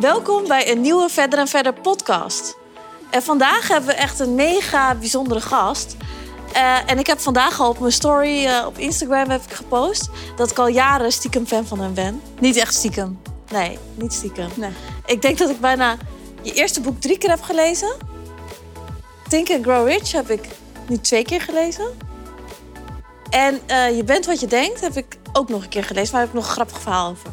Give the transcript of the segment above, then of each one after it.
Welkom bij een nieuwe Verder en Verder podcast. En vandaag hebben we echt een mega bijzondere gast. Uh, en ik heb vandaag al op mijn story uh, op Instagram heb ik gepost dat ik al jaren stiekem fan van hem ben. Niet echt stiekem. Nee, niet stiekem. Nee. Ik denk dat ik bijna je eerste boek drie keer heb gelezen. Think and Grow Rich heb ik nu twee keer gelezen. En uh, Je bent wat je denkt heb ik ook nog een keer gelezen. Waar heb ik nog een grappig verhaal over.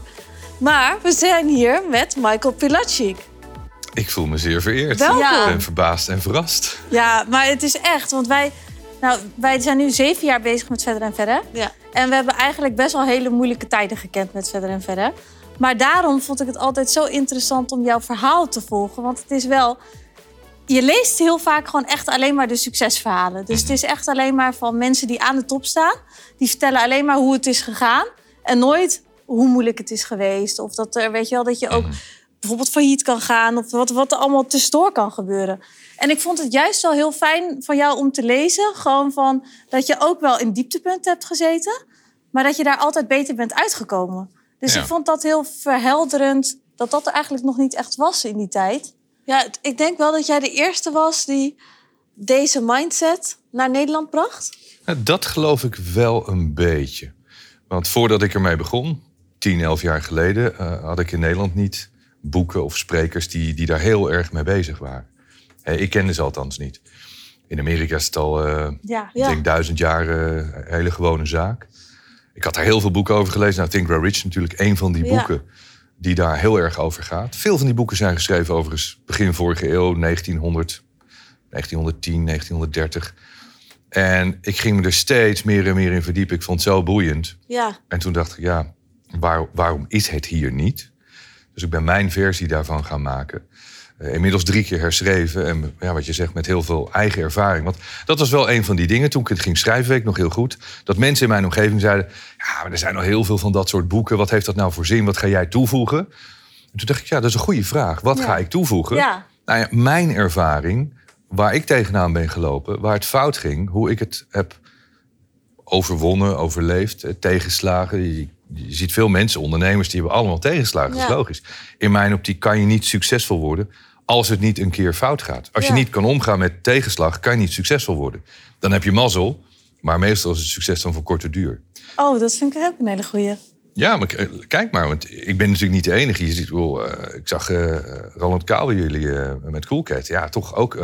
Maar we zijn hier met Michael Pilacic. Ik voel me zeer vereerd. Welkom. Ik ben verbaasd en verrast. Ja, maar het is echt. Want wij, nou, wij zijn nu zeven jaar bezig met Verder en Verder. Ja. En we hebben eigenlijk best wel hele moeilijke tijden gekend met Verder en Verder. Maar daarom vond ik het altijd zo interessant om jouw verhaal te volgen. Want het is wel... Je leest heel vaak gewoon echt alleen maar de succesverhalen. Dus het is echt alleen maar van mensen die aan de top staan. Die vertellen alleen maar hoe het is gegaan. En nooit hoe moeilijk het is geweest. Of dat er, weet je wel, dat je ook mhm. bijvoorbeeld failliet kan gaan. Of wat, wat er allemaal tussendoor kan gebeuren. En ik vond het juist wel heel fijn van jou om te lezen. Gewoon van dat je ook wel in dieptepunten hebt gezeten. Maar dat je daar altijd beter bent uitgekomen. Dus ik vond dat heel verhelderend. Dat dat er eigenlijk nog niet echt was in die tijd. Ja, ik denk wel dat jij de eerste was die deze mindset naar Nederland bracht. Dat geloof ik wel een beetje. Want voordat ik ermee begon, 10, 11 jaar geleden uh, had ik in Nederland niet boeken of sprekers die, die daar heel erg mee bezig waren. Hey, ik kende ze althans niet. In Amerika is het al, uh, ja, ja. denk duizend jaar uh, een hele gewone zaak. Ik had daar heel veel boeken over gelezen. Nou, Think Grow Rich natuurlijk een van die boeken die daar heel erg over gaat. Veel van die boeken zijn geschreven overigens begin vorige eeuw, 1900, 1910, 1930. En ik ging me er steeds meer en meer in verdiepen. Ik vond het zo boeiend. Ja. En toen dacht ik, ja, waar, waarom is het hier niet? Dus ik ben mijn versie daarvan gaan maken. Uh, inmiddels drie keer herschreven. En ja, wat je zegt, met heel veel eigen ervaring. Want dat was wel een van die dingen toen ik het ging schrijven, weet ik nog heel goed. Dat mensen in mijn omgeving zeiden: Ja, maar er zijn al heel veel van dat soort boeken. Wat heeft dat nou voor zin? Wat ga jij toevoegen? En toen dacht ik: Ja, dat is een goede vraag. Wat ga ik toevoegen? Ja. Nou ja, mijn ervaring, waar ik tegenaan ben gelopen, waar het fout ging, hoe ik het heb overwonnen, overleefd, eh, tegenslagen je ziet veel mensen, ondernemers, die hebben allemaal tegenslagen. Dat is logisch. In mijn optiek kan je niet succesvol worden als het niet een keer fout gaat. Als je niet kan omgaan met tegenslag, kan je niet succesvol worden. Dan heb je mazzel, maar meestal is het succes dan voor korte duur. Oh, dat vind ik ook een hele goeie. Ja, maar kijk maar, want ik ben natuurlijk niet de enige. Je ziet, uh, ik zag uh, Roland Kaal bij jullie uh, met Coolcat. Ja, toch ook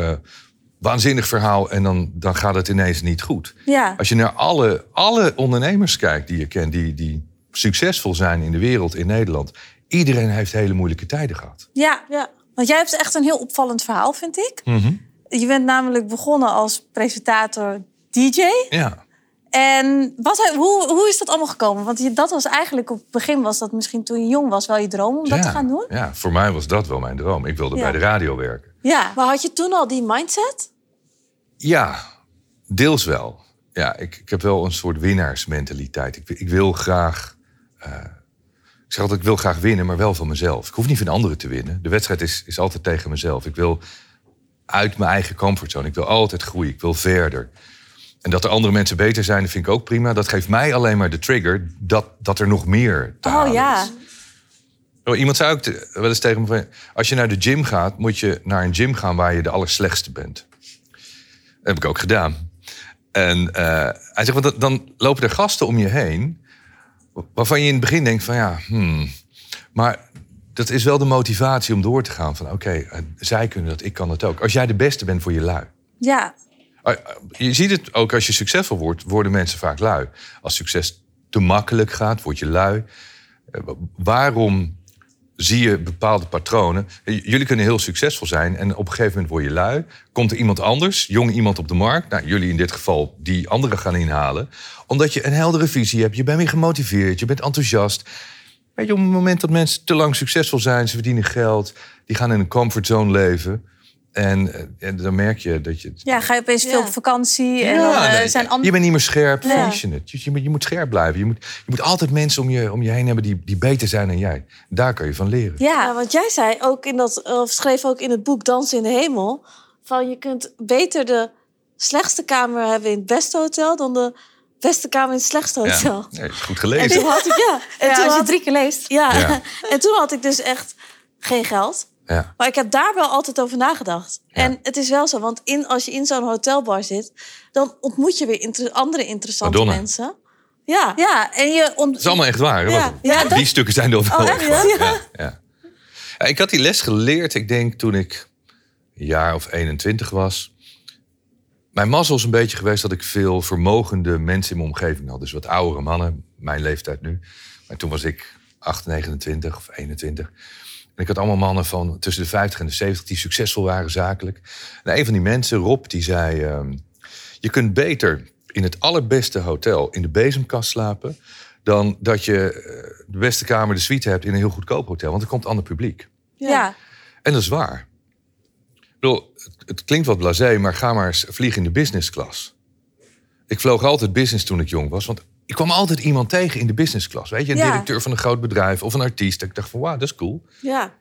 waanzinnig verhaal. En dan, dan gaat het ineens niet goed. Ja. Als je naar alle, alle ondernemers kijkt die je kent, die, die succesvol zijn in de wereld, in Nederland. Iedereen heeft hele moeilijke tijden gehad. Ja, ja. want jij hebt echt een heel opvallend verhaal, vind ik. Mm Je bent namelijk begonnen als presentator DJ. Ja. En wat, hoe, hoe is dat allemaal gekomen? Want dat was eigenlijk op het begin was dat misschien toen je jong was wel je droom om dat te gaan doen. Ja, voor mij was dat wel mijn droom. Ik wilde bij de radio werken. Ja, maar had je toen al die mindset? Ja, deels wel. Ja, ik, ik heb wel een soort winnaarsmentaliteit. Ik, ik wil graag ik zeg altijd, ik wil graag winnen, maar wel van mezelf. Ik hoef niet van anderen te winnen. De wedstrijd is, is altijd tegen mezelf. Ik wil uit mijn eigen comfortzone. Ik wil altijd groeien. Ik wil verder. En dat er andere mensen beter zijn, dat vind ik ook prima. Dat geeft mij alleen maar de trigger dat, dat er nog meer te oh, ja. Oh, iemand zei ook wel eens tegen me: als je naar de gym gaat, moet je naar een gym gaan waar je de allerslechtste bent. Dat heb ik ook gedaan. En uh, hij zegt: want dan lopen er gasten om je heen waarvan je in het begin denkt van ja, hmm, maar dat is wel de motivatie om door te gaan. Van oké, eh, zij kunnen dat, ik kan het ook. Als jij de beste bent voor je lui. Ja. Ah, je ziet het ook als je succesvol wordt, worden mensen vaak lui. Als succes te makkelijk gaat, word je lui. Eh, waarom zie je bepaalde patronen. Jullie kunnen heel succesvol zijn en op een gegeven moment word je lui. Komt er iemand anders, jong iemand op de markt, nou, jullie in dit geval, die anderen gaan inhalen. Omdat je een heldere visie hebt, je bent weer gemotiveerd, je bent enthousiast. Weet je, op het moment dat mensen te lang succesvol zijn, ze verdienen geld, die gaan in een comfortzone leven. En, eh, en, dan merk je dat je... Ja, ga je opeens veel op vakantie. En dan, uh, zijn Je bent niet meer scherp, ja. Je, je, je, moet scherp blijven. Je moet, je moet altijd mensen om je, om je heen hebben die, die beter zijn dan jij. Daar kan je van leren. Ja, want jij zei ook in dat, of schreef ook in het boek Dansen in de Hemel... van je kunt beter de slechtste kamer hebben in het beste hotel... dan de beste kamer in het slechtste hotel. Ja, goed gelezen. En toen had ik, ja. En toen had, je drie keer leest. Ja. En toen had ik dus echt geen geld. Ja. Maar ik heb daar wel altijd over nagedacht. En het is wel zo, want in, als je in zo'n hotelbar zit, dan ontmoet je weer andere interessante mensen. Ja, ja. En je ont... Het is allemaal echt waar. Ja. ja. Die stukken zijn er wel oh, echt waar. Ja. Ja. ja. Ik had die les geleerd, ik denk toen ik een jaar of 21 was. Mijn mazzel is een beetje geweest dat ik veel vermogende mensen in mijn omgeving had. Dus wat oudere mannen, mijn leeftijd nu. Maar toen was ik 8, 29 of 21. En ik had allemaal mannen van tussen de 50 en de 70 die succesvol waren zakelijk. En een van die mensen, Rob, die zei... Ehm, je kunt beter in het allerbeste hotel in de bezemkast slapen... dan dat je eh, de beste kamer, de suite hebt in een heel goedkoop hotel. Want er komt ander publiek. Ja. En dat is waar. Ik bedoel, het, klinkt wat blasé, maar ga maar eens vliegen in de business class. Ik vloog altijd business toen ik jong was. Want ik kwam altijd iemand tegen in de business class. Weet je, een directeur van een groot bedrijf of een artiest. Ik dacht van, wauw, dat is cool. Ja.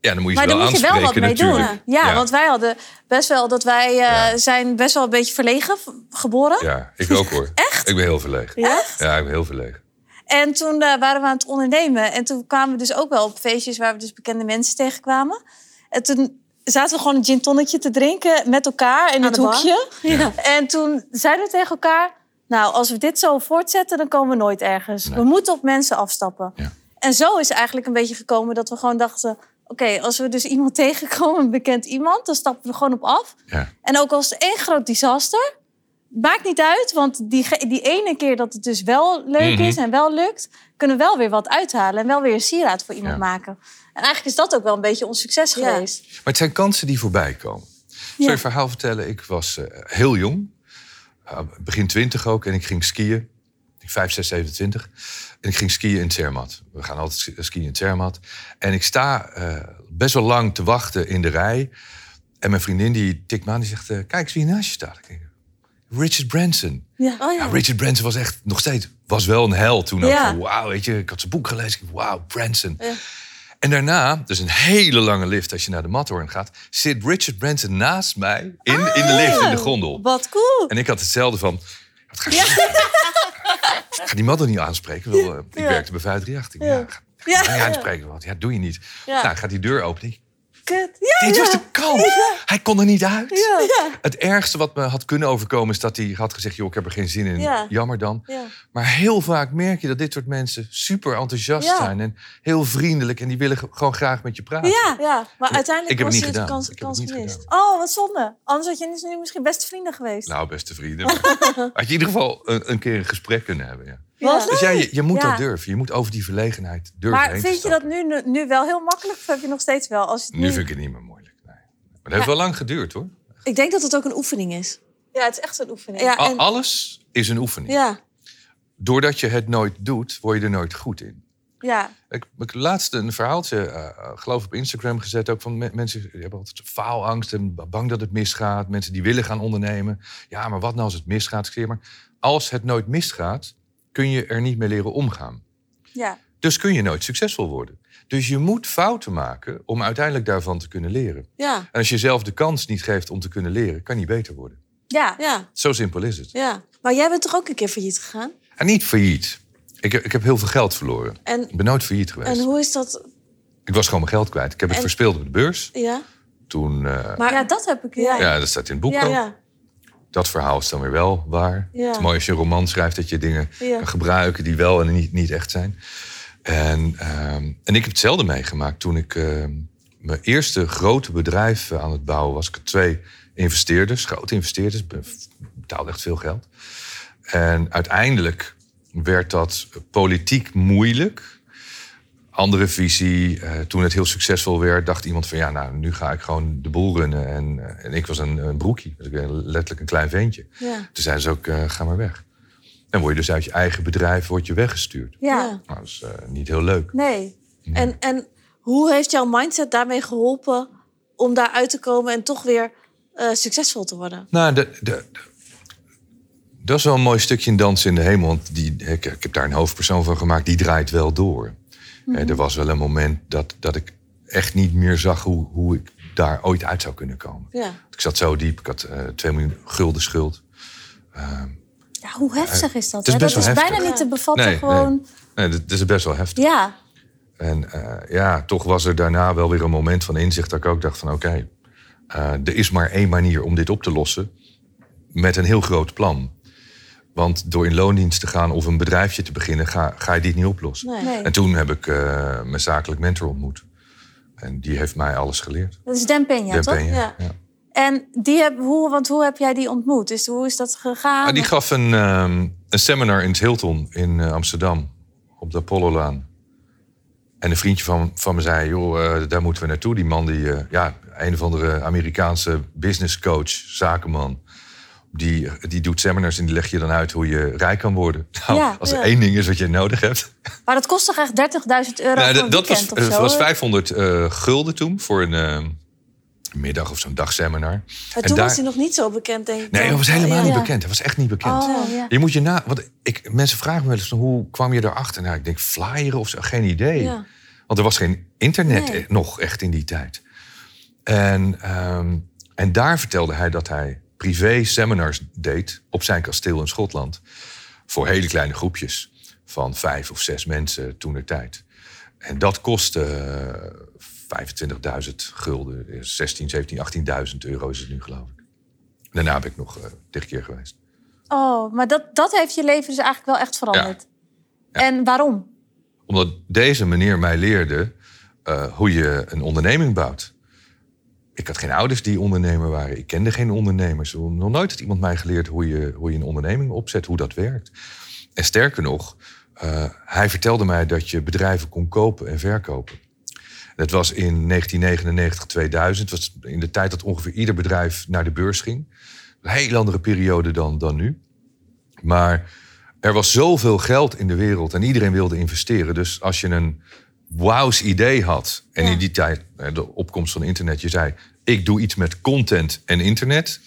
Ja, dan moet je maar ze wel dan moet je wel wat mee natuurlijk. doen. Ja, want wij hadden best wel dat wij uh, zijn best wel een beetje verlegen geboren. Ja, ik ook hoor. Echt? Ik ben heel verlegen. Ja? Ja, ik ben heel verlegen. En toen uh, waren we aan het ondernemen. En toen kwamen we dus ook wel op feestjes waar we dus bekende mensen tegenkwamen. En toen zaten we gewoon een gin tonnetje te drinken met elkaar in het hoekje. Ja. En toen zeiden we tegen elkaar... Nou, als we dit zo voortzetten, dan komen we nooit ergens. We moeten op mensen afstappen. Ja. En zo is eigenlijk een beetje gekomen dat we gewoon dachten... Oké, als we dus iemand tegenkomen, een bekend iemand, dan stappen we gewoon op af. Ja. En ook als het één groot disaster, maakt niet uit, want die, die ene keer dat het dus wel leuk is mhm. en wel lukt, kunnen we wel weer wat uithalen en wel weer een sieraad voor iemand maken. En eigenlijk is dat ook wel een beetje ons succes geweest. Maar het zijn kansen die voorbij komen. Ik zal je een verhaal vertellen? Ik was uh, heel jong. Uh, begin twintig ook. En ik ging skiën. Ik 5, 6, 27. En ik ging skiën in Zermatt. We gaan altijd skiën in Zermatt. En ik sta uh, best wel lang te wachten in de rij. En mijn vriendin die tikt me aan. Die zegt, kijk eens wie naast je staat. Ik denk, Richard Branson. Ja. Oh, ja. Richard Branson was echt nog steeds was wel een hel toen. Ja. Wauw, weet je, ik had zijn boek gelezen. Wauw, Branson. En daarna, dus een hele lange lift als je naar de Matterhorn gaat, zit Richard Branson naast mij in, in de lift, in de gondel. Wat cool. En ik had hetzelfde van. Wat ga, ja. ga die man niet aanspreken? Wel, uh, ik werkte bij 538. Ja. Ja, ga, ga ja. aanspreken. Want ja, doe je niet. Nou, gaat die deur open. Ja, Dit was de kans. Hij kon er niet uit. Het ergste wat me had kunnen overkomen is dat hij had gezegd: joh, ik heb er geen zin in. Jammer dan. Maar heel vaak merk je dat dit soort mensen super enthousiast zijn en heel vriendelijk en die willen gewoon graag met je praten. Ja, ja. maar uiteindelijk ik was het de kans, kans gemist. Oh, wat zonde. Anders had je nu misschien beste vrienden geweest. Nou, beste vrienden. had je in ieder geval een, een keer een gesprek kunnen hebben. Ja. Was dus ja, je, je moet dat durven. Je moet over die verlegenheid durven Maar vind je dat nu, nu wel heel makkelijk? Of heb je nog steeds wel? Als nu... nu vind ik het niet meer moeilijk. Nee. Maar dat heeft wel lang geduurd hoor. Ik denk dat het ook een oefening is. Ja, het is echt een oefening. Ja, en... Alles is een oefening. Ja. Doordat je het nooit doet, word je er nooit goed in. Ja. Ik heb laatst een verhaaltje, uh, geloof op Instagram gezet, ook van mensen die hebben altijd faalangst en bang dat het misgaat. Mensen die willen gaan ondernemen. Ja, maar wat nou als het misgaat? Maar als het nooit misgaat, kun je er niet mee leren omgaan. Ja. Dus kun je nooit succesvol worden. Dus je moet fouten maken om uiteindelijk daarvan te kunnen leren. Ja. En als je zelf de kans niet geeft om te kunnen leren, kan je niet beter worden. Ja. ja. Zo simpel is het. Ja. Maar jij bent toch ook een keer failliet gegaan? En niet failliet. Ik, ik heb heel veel geld verloren. En, ik ben nooit failliet geweest. En hoe is dat? Ik was gewoon mijn geld kwijt. Ik heb het verspeeld op de beurs. Ja. Toen, uh, maar ja, dat heb ik. Ja, ja dat staat in het boek ja, ja dat verhaal is dan weer wel waar. Het is mooi als je een roman schrijft dat je dingen kan gebruiken die wel en niet, niet echt zijn. En, ehm, en ik heb hetzelfde meegemaakt toen ik uh, mijn eerste grote bedrijf aan het bouwen was. Ik had twee investeerders, grote investeerders, betaalde echt veel geld. En uiteindelijk werd dat politiek moeilijk andere visie. Uh, toen het heel succesvol werd, dacht iemand van ja, nou, nu ga ik gewoon de boel runnen. En, uh, en ik was een, een broekie, dus ik ben letterlijk een klein ventje. Ja. Toen zeiden ze ook, uh, ga maar weg. Dan word je dus uit je eigen bedrijf word je weggestuurd. Ja. Nou, dat is niet heel leuk. Nee. En, en hoe heeft jouw mindset daarmee geholpen om daaruit te komen en toch weer succesvol te worden? Nou, de, de, dat is wel een mooi stukje in Dansen in de Hemel. Want die, ik, ik heb daar een hoofdpersoon van gemaakt, die draait wel door. Mm er was wel een moment dat, dat ik echt niet meer zag hoe, hoe ik daar ooit uit zou kunnen komen. Ja. Ik zat zo diep, ik had uh, twee miljoen gulden schuld. Uh, ja, hoe heftig is dat? Het is dat is bijna niet te bevatten. Nee, gewoon... nee, nee, dat is best wel heftig. Ja. En ja, toch was er daarna wel weer een moment van inzicht dat ik ook dacht van oké, er is maar één manier om dit op te lossen met een heel groot plan. Want door in loondienst te gaan of een bedrijfje te beginnen, ga, ga je dit niet oplossen. Nee. En toen heb ik uh, mijn zakelijk mentor ontmoet. En die heeft mij alles geleerd. Dat is Den Peña, toch? ja. ja. En die heb, hoe, want hoe heb jij die ontmoet? Dus hoe is dat gegaan? Ah, die gaf een, um, een seminar in het Hilton in uh, Amsterdam. Op de Apollo-laan. En een vriendje van, van me zei, joh, uh, daar moeten we naartoe. Die man, die, ja, een of andere Amerikaanse business coach, zakenman die, die doet seminars en die leg je dan uit hoe je rijk kan worden. Nou, als er één ding is wat je nodig hebt. Maar dat kost toch echt 30.000 euro nou, voor dat was, of was 500 uh, eh, gulden toen voor een uh, middag of zo'n dagseminar. Maar en toen was hij nog niet zo bekend, denk ik. Nee, hij was helemaal niet bekend. Hij was echt niet bekend. Oh, je moet je na... Want ik, mensen vragen me wel eens, hoe kwam je erachter? Nou, ik denk flyeren of zo, geen idee. Want er was geen internet nog echt in die tijd. En, um, en daar vertelde hij dat hij privé seminars deed op zijn kasteel in Schotland. Voor hele kleine groepjes van vijf of zes mensen toen de tijd. En dat kostte 25.000 eh, gulden, 16, 17, 18.000 euro is het nu geloof ik. Daarna ben ik nog uh, keer geweest. Oh, maar dat, dat heeft je leven dus eigenlijk wel echt veranderd. En waarom? Omdat deze meneer mij leerde uh, hoe je een onderneming bouwt ik had geen ouders die ondernemer waren. Ik kende geen ondernemers. Nog nooit had iemand mij geleerd hoe je, hoe je een onderneming opzet, hoe dat werkt. En sterker nog, uh, hij vertelde mij dat je bedrijven kon kopen en verkopen. Dat was in 1999, 2000. Dat was in de tijd dat ongeveer ieder bedrijf naar de beurs ging. Een hele andere periode dan, dan nu. Maar er was zoveel geld in de wereld en iedereen wilde investeren. Dus als je een wauws idee had. En in die tijd, de opkomst van internet, je zei: ik doe iets met content en internet.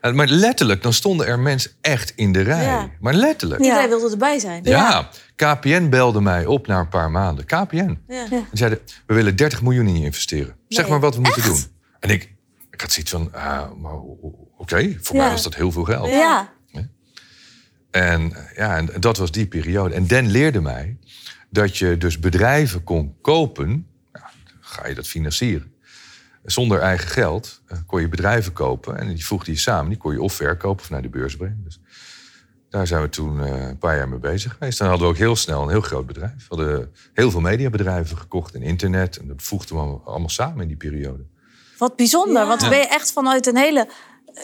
maar letterlijk, dan stonden er mensen echt in de rij. Maar letterlijk. Iedereen wilde erbij zijn. Ja. KPN belde mij op na een paar maanden. KPN. Ja. En zeiden, we willen 30 miljoen in je investeren. Zeg maar wat we moeten doen. En ik, ik had zoiets van, uh, oké, voor mij was dat heel veel geld. Ja. En, ja, en dat was die periode. En Den leerde mij dat je dus bedrijven kon kopen, ja, ga je dat financieren. Zonder eigen geld eh, kon je bedrijven kopen en die voegde je samen. Die kon je of verkopen of naar de beurs brengen. Dus daar zijn we toen eh, een paar jaar mee bezig geweest. Dan hadden we ook heel snel een heel groot bedrijf. We hadden heel veel mediabedrijven gekocht en internet. En dat voegden we allemaal samen in die periode. Wat bijzonder, want dan ben je echt vanuit een hele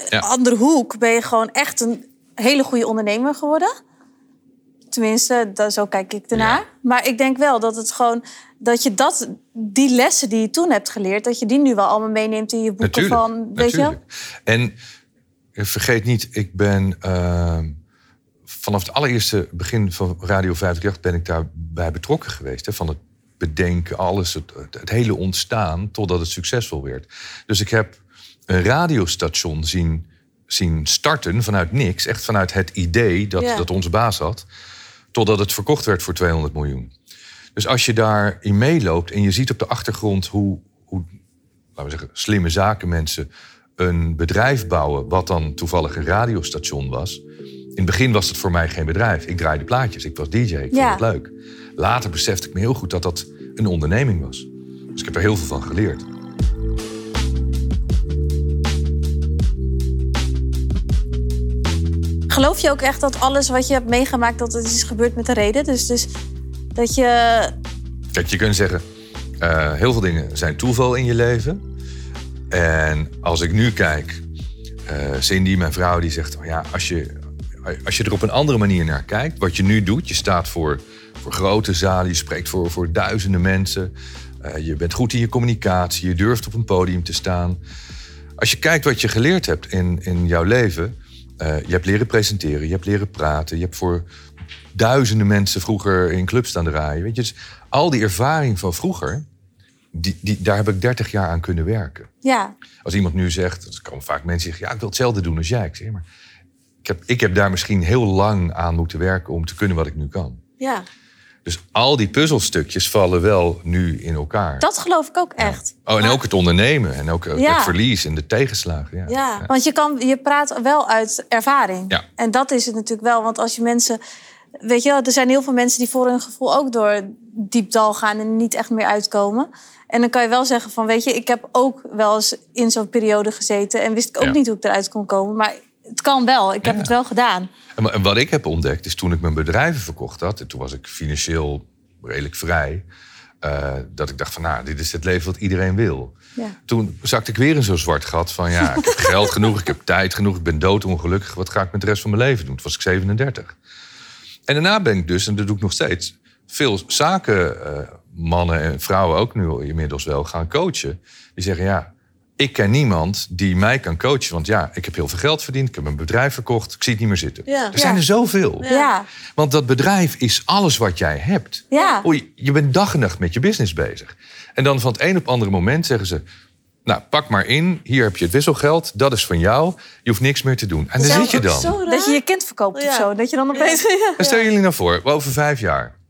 eh, andere hoek... ben je gewoon echt een hele goede ondernemer geworden. Tenminste, dat, zo kijk ik ernaar. Maar ik denk wel dat het gewoon dat je dat, die lessen die je toen hebt geleerd, dat je die nu wel allemaal meeneemt in je boeken van. Weet natuurlijk. je? En vergeet niet, ik ben uh, vanaf het allereerste begin van Radio 538 ben ik daarbij betrokken geweest. Hè, van het bedenken, alles, het, het, hele ontstaan, totdat het succesvol werd. Dus ik heb een radiostation zien, zien starten vanuit niks, echt vanuit het idee dat, dat onze baas had Totdat het verkocht werd voor 200 miljoen. Dus als je daarin meeloopt en je ziet op de achtergrond hoe, hoe laten we zeggen, slimme zakenmensen een bedrijf bouwen, wat dan toevallig een radiostation was. In het begin was het voor mij geen bedrijf. Ik draaide plaatjes, ik was DJ, ik vond het leuk. Later besefte ik me heel goed dat dat een onderneming was. Dus ik heb er heel veel van geleerd. Geloof je ook echt dat alles wat je hebt meegemaakt, dat het is gebeurd met een reden? Dus, dus dat je. Kijk, je kunt zeggen, uh, heel veel dingen zijn toeval in je leven. En als ik nu kijk, uh, Cindy, mijn vrouw, die zegt: oh ja, als je, als je er op een andere manier naar kijkt, wat je nu doet, je staat voor, voor grote zalen, je spreekt voor, voor duizenden mensen, uh, je bent goed in je communicatie, je durft op een podium te staan. Als je kijkt wat je geleerd hebt in, in jouw leven, uh, je hebt leren presenteren, je hebt leren praten. Je hebt voor duizenden mensen vroeger in clubs staan draaien. Weet je, dus al die ervaring van vroeger, die, die, daar heb ik 30 jaar aan kunnen werken. Ja. Als iemand nu zegt, er komen vaak mensen zeggen... ja, ik wil hetzelfde doen als jij. Ik zeg, maar ik heb, ik heb daar misschien heel lang aan moeten werken... om te kunnen wat ik nu kan. Ja. Dus al die puzzelstukjes vallen wel nu in elkaar. Dat geloof ik ook echt. Oh, en ook het ondernemen en ook het verlies en de tegenslagen. Ja. ja, want je, kan, je praat wel uit ervaring. Ja. En dat is het natuurlijk wel. Want als je mensen weet je wel, er zijn heel veel mensen die voor hun gevoel ook door diep dal gaan en niet echt meer uitkomen. En dan kan je wel zeggen van, weet je, ik heb ook wel eens in zo'n periode gezeten en wist ik ook niet hoe ik eruit kon komen. Maar het kan wel. Ik heb Ja. het wel gedaan. En wa- En wat ik heb ontdekt is toen ik mijn bedrijven verkocht had... en toen was ik financieel redelijk vrij... eh, dat ik dacht van, nou, dit is het leven wat iedereen wil. Ja. Toen zakte ik weer in zo'n zwart gat van... ja, ik heb geld genoeg, ik heb tijd genoeg, ik ben doodongelukkig. Wat ga ik met de rest van mijn leven doen? Toen was ik 37. En daarna ben ik dus, en dat doe ik nog steeds... veel zakenmannen en vrouwen ook nu inmiddels wel gaan coachen. Die zeggen, ja, ik ken niemand die mij kan coachen. Want ja, ik heb heel veel geld verdiend, ik heb mijn bedrijf verkocht... ik zie het niet meer zitten. Ja. Er zijn Ja. er zoveel. Ja. ja. Want dat bedrijf is alles wat jij hebt. Oei, je bent dag en nacht met je business bezig. En dan van het een op het andere moment zeggen ze... nou, pak maar in, hier heb je het wisselgeld, dat is van jou. Je hoeft niks meer te doen. En daar zit je dan. Dat je je kind verkoopt of Ja. zo. Dat je dan opeens... Ja. En stel jullie nou voor, over vijf jaar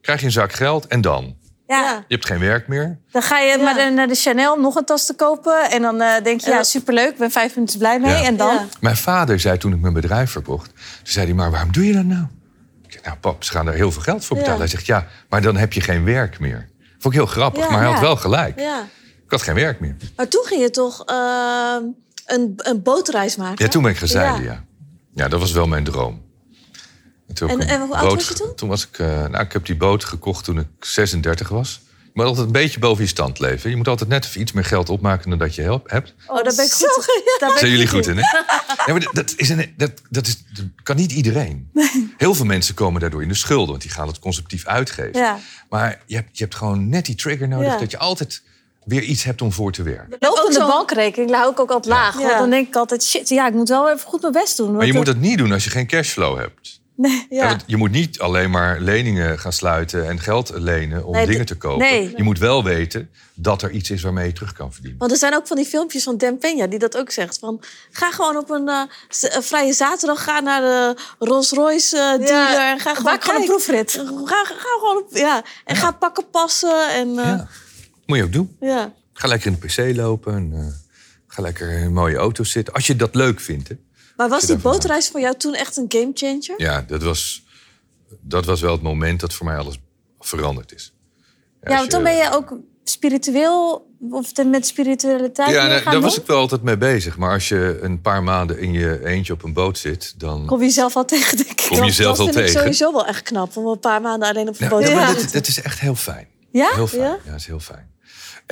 krijg je een zak geld en dan? Ja. Je hebt geen werk meer. Dan ga je maar naar de Chanel om nog een tas te kopen. En dan eh, denk je, ja, superleuk. Ik ben vijf minuten blij mee. Ja. En dan? Ja. Mijn vader zei toen ik mijn bedrijf verkocht... toen zei hij, maar waarom doe je dat nou? Ik zei, nou pap, ze gaan er heel veel geld voor betalen. Ja. Hij zegt, ja, maar dan heb je geen werk meer. Vond ik heel grappig, Ja, maar hij had wel gelijk. Ja. Ik had geen werk meer. Maar toen ging je toch ehm, een, een bootreis maken? Ja, toen ben ik gezeilen, Ja. ja. ja. dat was wel mijn droom. En, toen En- hoe oud was je toen? Toen was ik... eh, nou, ik heb die boot gekocht toen ik 36 was. Je moet altijd een beetje boven je stand leven. Je moet altijd net even iets meer geld opmaken dan dat je help, hebt. Oh, daar ben ik Zo, goed. Daar ben ik Zijn jullie goed in. in, hè? Ja, maar dat, is een, dat, dat, is, dat kan niet iedereen. Heel veel mensen komen daardoor in de schulden, want die gaan het conceptief uitgeven. Ja. Maar je hebt, je hebt gewoon net die trigger nodig Ja. dat je altijd weer iets hebt om voor te werken. Lopende zo'n- bankrekening hou ik ook altijd laag. Ja. Want dan denk ik altijd, shit, ja, ik moet wel even goed mijn best doen. Maar je moet dat niet doen als je geen cashflow hebt. Nee. Ja. Ja, je moet niet alleen maar leningen gaan sluiten en geld lenen om Nee, dingen te kopen. nee. Je moet wel weten dat er iets is waarmee je terug kan verdienen. Want er zijn ook van die filmpjes van Dan Peña die dat ook zegt. Van, ga gewoon op een, eh, een vrije zaterdag ga naar de Rolls Royce eh, dealer. en ga gewoon Maak gewoon een proefrit. Ga, ga gewoon op, ja. En ga pakken passen. En, eh, Ja. Moet je ook doen. ja. Ga lekker in de pc lopen. En, eh, ga lekker in mooie auto's zitten. Als je dat leuk vindt. Hè. Maar was die bootreis voor jou toen echt een gamechanger? Ja, dat was, dat was wel het moment dat voor mij alles veranderd is. Ja, want toen ben je ook spiritueel, of met spiritualiteit Ja, daar was ik wel altijd mee bezig. Maar als je een paar maanden in je eentje op een boot zit, dan... Kom je zelf al tegen, denk ik. Kom je zelf dat wel vind ik tegen. sowieso wel echt knap. Om een paar maanden alleen op een Ja, boot ja, te zitten. dat, dat is echt heel fijn. Ja? Heel fijn. Ja? Ja, dat is heel fijn.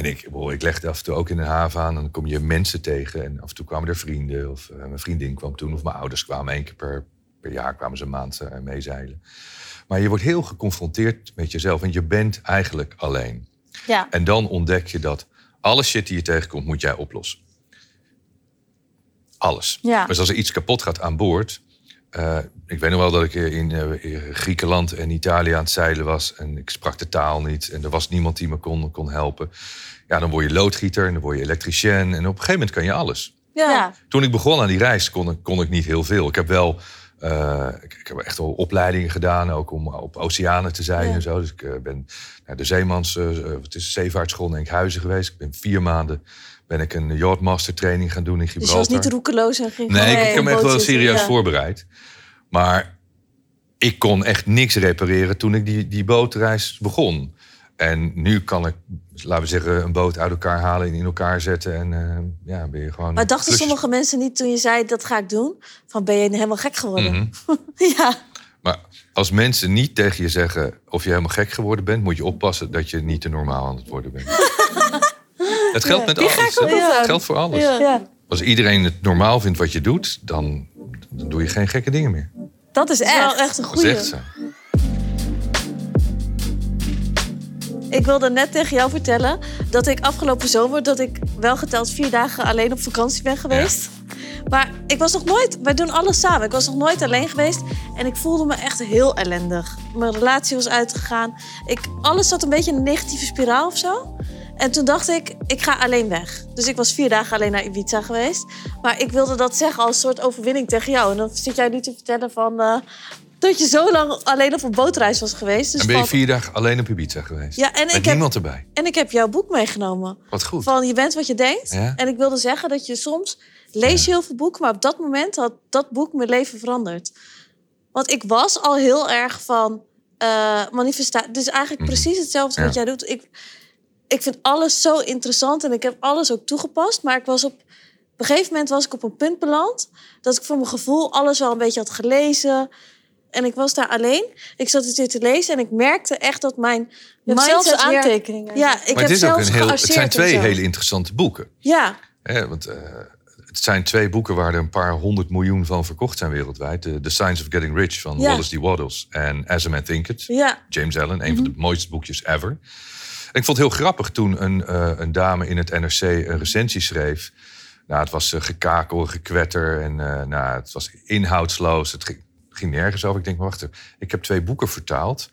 En ik, ik legde af en toe ook in een haven aan. En dan kom je mensen tegen. En af en toe kwamen er vrienden. Of eh, mijn vriendin kwam toen. Of mijn ouders kwamen. één keer per, per jaar kwamen ze een maand eh, meezeilen. Maar je wordt heel geconfronteerd met jezelf. En je bent eigenlijk alleen. Ja. En dan ontdek je dat alle shit die je tegenkomt, moet jij oplossen. Alles. Ja. Dus als er iets kapot gaat aan boord. Eh, ik weet nog wel dat ik in, eh, in Griekenland en Italië aan het zeilen was. En ik sprak de taal niet. En er was niemand die me kon, kon helpen. Ja, dan word je loodgieter en dan word je elektricien. En op een gegeven moment kan je alles. Ja. Ja. Toen ik begon aan die reis kon ik, kon ik niet heel veel. Ik heb wel eh, ik, ik heb echt wel opleidingen gedaan, ook om op oceanen te zijn Ja. en zo. Dus ik eh, ben naar de Zeemans, eh, eh, het is zeevaartschool in Enkhuizen geweest. Ik ben vier maanden ben ik een yachtmaster training gaan doen in Dus Gibraltar. je was niet roekeloos en ging Nee, ik heb me echt wel serieus Ja. voorbereid. Maar ik kon echt niks repareren toen ik die, die bootreis begon. En nu kan ik, laten we zeggen, een boot uit elkaar halen en in elkaar zetten. En eh, ja, ben je gewoon... Maar dachten sommige mensen niet toen je zei dat ga ik doen? Van ben je helemaal gek geworden? Mhm. ja. Maar als mensen niet tegen je zeggen of je helemaal gek geworden bent, moet je oppassen dat je niet te normaal aan het worden bent. het geldt met alles. het geldt voor alles. Ja. Ja. Als iedereen het normaal vindt wat je doet, dan, dan doe je geen gekke dingen meer. Dat is Dat is wel echt. echt een Dat is goeie. echt zo. Ik wilde net tegen jou vertellen dat ik afgelopen zomer... dat ik wel geteld vier dagen alleen op vakantie ben geweest. Maar ik was nog nooit... Wij doen alles samen. Ik was nog nooit alleen geweest. En ik voelde me echt heel ellendig. Mijn relatie was uitgegaan. Ik, alles zat een beetje in een negatieve spiraal of zo. En toen dacht ik, ik ga alleen weg. Dus ik was vier dagen alleen naar Ibiza geweest. Maar ik wilde dat zeggen als soort overwinning tegen jou. En dan zit jij nu te vertellen van... eh, dat je zo lang alleen op een bootreis was geweest. Dus En ben je vier dagen alleen op Ibiza geweest? Ja, en Met ik heb- niemand erbij. En ik heb jouw boek meegenomen. Wat goed. Van je bent wat je denkt. Ja. En ik wilde zeggen dat je soms lees je heel veel boeken, maar op dat moment had dat boek mijn leven veranderd. Want ik was al heel erg van uh, manifestatie. Dus eigenlijk Mhm. precies hetzelfde Ja. wat jij doet. Ik, ik vind alles zo interessant en ik heb alles ook toegepast. Maar ik was op, op een gegeven moment was ik op een punt beland... dat ik voor mijn gevoel alles wel een beetje had gelezen. En ik was daar alleen. Ik zat het weer te lezen en ik merkte echt dat mijn Je hebt mindset zelfs weer- aantekeningen. Ja, ik maar heb het, is ook een heel, het zijn twee hele interessante boeken. Ja, Hè, want, eh, het zijn twee boeken waar er een paar honderd miljoen van verkocht zijn wereldwijd. The, The Science of Getting Rich van Ja. Wallace D. Waddles en As a Man Thinketh. ja. James Allen, een van de mooiste boekjes ever. En ik vond het heel grappig toen een, eh, een dame in het NRC een recensie schreef. Nou, het was eh, gekakel, gekwetter en eh, nou, het was inhoudsloos. Het ging, ging nergens over. Ik denk, maar wacht even. Ik heb twee boeken vertaald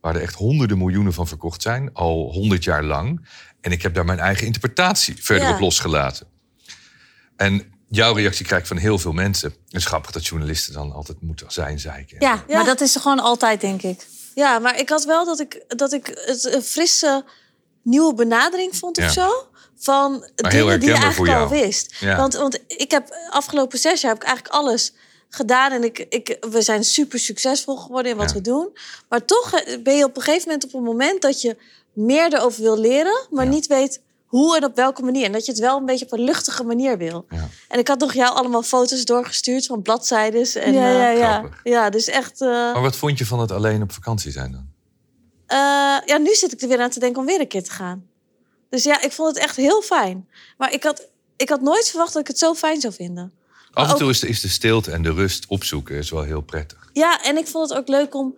waar er echt honderden miljoenen van verkocht zijn, al honderd jaar lang. En ik heb daar mijn eigen interpretatie verder Ja. op losgelaten. En jouw reactie krijg ik van heel veel mensen. Het is grappig dat journalisten dan altijd moeten zijn zeiken. Ja, Ja. maar dat is er gewoon altijd, denk ik. Ja, maar ik had wel dat ik, dat ik het een frisse nieuwe benadering vond of Ja. zo. Van Maar dingen die je eigenlijk al wist. Ja. Want, want ik heb afgelopen zes jaar heb ik eigenlijk alles gedaan. En ik, ik, we zijn super succesvol geworden in wat Ja. we doen. Maar toch eh, ben je op een gegeven moment op een moment dat je meer erover wil leren, maar niet weet hoe en op welke manier. En dat je het wel een beetje op een luchtige manier wil. Ja. En ik had nog jou allemaal foto's doorgestuurd van bladzijdes. En, ja, eh, ja, ja. Ja, dus echt. eh, Maar wat vond je van het alleen op vakantie zijn dan? Eh, ja, nu zit ik er weer aan te denken om weer een keer te gaan. Dus ja, ik vond het echt heel fijn. Maar ik had, ik had nooit verwacht dat ik het zo fijn zou vinden. Af en ook- toe is de, is de stilte en de rust opzoeken is wel heel prettig. Ja, en ik vond het ook leuk om...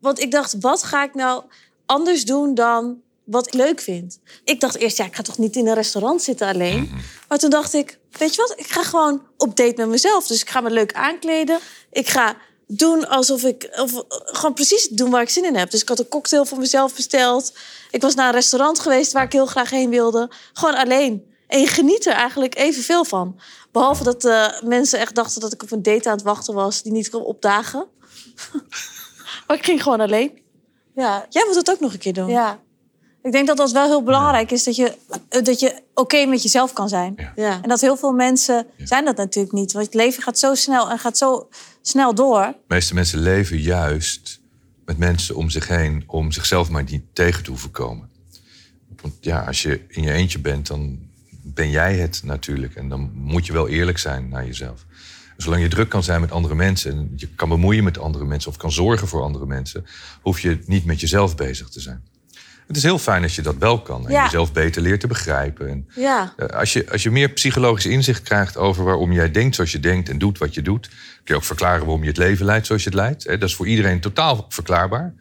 Want ik dacht, wat ga ik nou anders doen dan wat ik leuk vind? Ik dacht eerst, ja, ik ga toch niet in een restaurant zitten alleen? Mhm. Maar toen dacht ik, weet je wat? Ik ga gewoon op date met mezelf. Dus ik ga me leuk aankleden. Ik ga doen alsof ik... Of, gewoon precies doen waar ik zin in heb. Dus ik had een cocktail voor mezelf besteld. Ik was naar een restaurant geweest waar ik heel graag heen wilde. Gewoon alleen. En je geniet er eigenlijk evenveel van. Behalve dat eh, mensen echt dachten dat ik op een date aan het wachten was... die niet kon opdagen. maar ik ging gewoon alleen. Ja, Jij moet het ook nog een keer doen. ja. Ik denk dat dat wel heel belangrijk is, dat je, eh, dat je oké met jezelf kan zijn. Ja. Ja. En dat heel veel mensen zijn dat natuurlijk niet. Want het leven gaat zo snel en gaat zo snel door. De meeste mensen leven juist met mensen om zich heen... om zichzelf maar niet tegen te hoeven komen. Want ja, als je in je eentje bent, dan ben jij het natuurlijk. En dan moet je wel eerlijk zijn naar jezelf. Zolang je druk kan zijn met andere mensen... en je kan bemoeien met andere mensen... of kan zorgen voor andere mensen... hoef je niet met jezelf bezig te zijn. Het is heel fijn als je dat wel kan. En Ja. jezelf beter leert te begrijpen. En Ja. Eh, Als je, als je meer psychologisch inzicht krijgt over waarom jij denkt zoals je denkt en doet wat je doet, kun je ook verklaren waarom je het leven leidt zoals je het leidt. Hè, Dat is voor iedereen totaal verklaarbaar.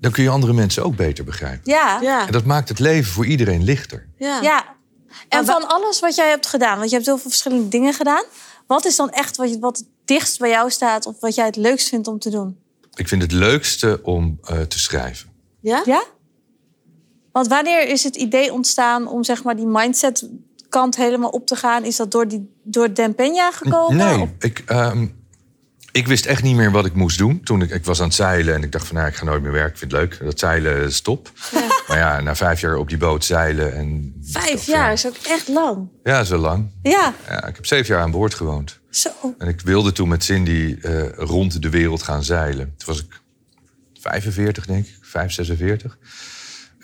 Dan kun je andere mensen ook beter begrijpen. Ja, ja. Ja. En dat maakt het leven voor iedereen lichter. Ja. En Maar van alles wat jij hebt gedaan, want je hebt heel veel verschillende dingen gedaan. Wat is dan echt wat, je, wat het dichtst bij jou staat of wat jij het leukst vindt om te doen? Ik vind het leukste om eh, te schrijven. Ja? Ja? Want wanneer is het idee ontstaan om zeg maar die mindset kant helemaal op te gaan? Is dat door, die, door Dan Peña gekomen? Nee, Of- ik, ehm, ik wist echt niet meer wat ik moest doen. Toen ik, ik was aan het zeilen en ik dacht van nou, ik ga nooit meer werken. Ik vind het leuk, dat zeilen is top. Maar ja, na vijf jaar op die boot zeilen en... Vijf jaar is ook echt lang. Ja, zo lang. Ja, Ja, ik heb zeven jaar aan boord gewoond. zo. En ik wilde toen met Cindy eh, rond de wereld gaan zeilen. Toen was ik 45, denk ik, 5, 46.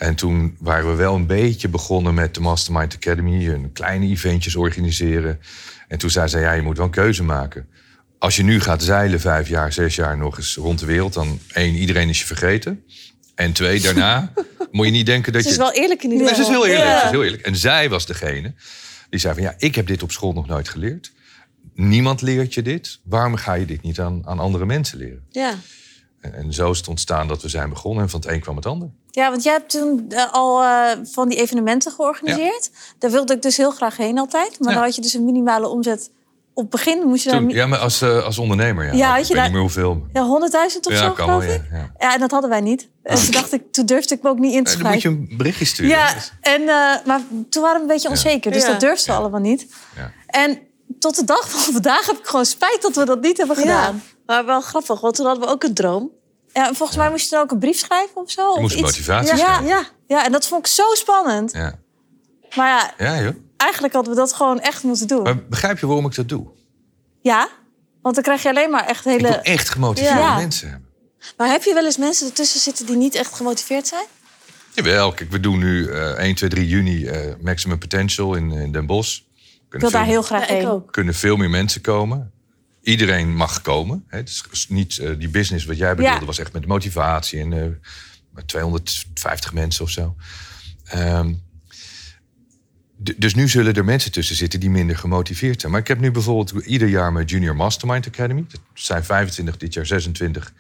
En toen waren we wel een beetje begonnen met de Mastermind Academy. Een kleine eventjes organiseren. En toen zei ze, ja, je moet wel een keuze maken. Als je nu gaat zeilen, vijf jaar, zes jaar nog eens rond de wereld... dan één, iedereen is je vergeten. En twee, daarna moet je niet denken dat Het is je... wel eerlijk in ieder Nee, geval. ze is heel eerlijk. Ja. ze is heel eerlijk. En zij was degene die zei van ja, ik heb dit op school nog nooit geleerd. Niemand leert je dit. Waarom ga je dit niet aan, aan andere mensen leren? Ja. En, zo is het ontstaan dat we zijn begonnen. En van het een kwam het ander. Ja, want jij hebt toen eh, al eh, van die evenementen georganiseerd. Daar wilde ik dus heel graag heen altijd. Maar Ja. dan had je dus een minimale omzet. Op het begin moest je dan... Toen, mi- ja, maar als, eh, als ondernemer. Ja, Ja, ik je weet daar- niet meer hoeveel. Ja, 100.000 of Ja, zo, kan geloof wel, ik. ja, ja. Ja, en dat hadden wij niet. En toen, dacht ik, toen durfde ik me ook niet in te Eh, dan moet je schrijven. een berichtje sturen. Ja, en, eh, maar toen waren we een beetje onzeker. Dus Ja. dat durfden we allemaal niet. Ja. En tot de dag van vandaag heb ik gewoon spijt dat we dat niet hebben gedaan. Ja. Maar wel grappig, want toen hadden we ook een droom. Ja, en volgens mij moest je dan ook een brief schrijven of zo. of moest iets. motivatie ja, schrijven. ja, ja, en dat vond ik zo spannend. Ja. Maar ja, ja, joh. eigenlijk hadden we dat gewoon echt moeten doen. Maar begrijp je waarom ik dat doe? Ja, Want dan krijg je alleen maar echt hele... Ik wil echt gemotiveerde Ja. mensen hebben. Maar heb je wel eens mensen ertussen zitten die niet echt gemotiveerd zijn? Jawel, kijk, we doen nu eh 1, 2, 3 juni eh, Maximum Potential in, in Den Bosch. Ik Kunnen wil daar heel graag ik heen. ook. kunnen veel meer mensen komen. Iedereen mag komen. Hè. Het is niet eh, die business wat jij bedoelde, Ja. was echt met motivatie en eh, met 250 mensen of zo. Ehm, dus nu zullen er mensen tussen zitten die minder gemotiveerd zijn. Maar ik heb nu bijvoorbeeld ieder jaar mijn Junior Mastermind Academy. Dat zijn 25, dit jaar 26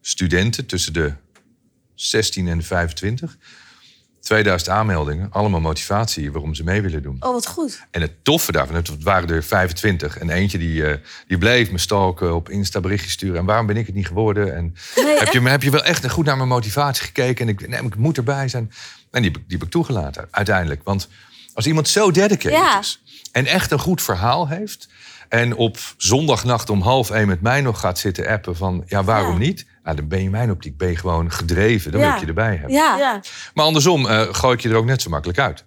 studenten tussen de 16 en de 25. 2000 aanmeldingen, allemaal motivatie waarom ze mee willen doen. Oh, wat goed. En het toffe daarvan, het waren er 25. En eentje die, eh, die bleef me stalken, op Insta berichtjes sturen. En waarom ben ik het niet geworden? En heb, je, heb je wel echt goed naar mijn motivatie gekeken? En ik, nee, ik moet erbij zijn. En die, heb ik- die heb ik toegelaten, uiteindelijk. Want als iemand zo dedicated Ja. is en echt een goed verhaal heeft... en op zondagnacht om half één met mij nog gaat zitten appen van... ja, waarom Ja. niet? Nou, dan ben je in mijn optiek ben je gewoon gedreven. Dan wil ik je erbij hebben. Ja. Ja. Maar andersom eh, gooi ik je er ook net zo makkelijk uit.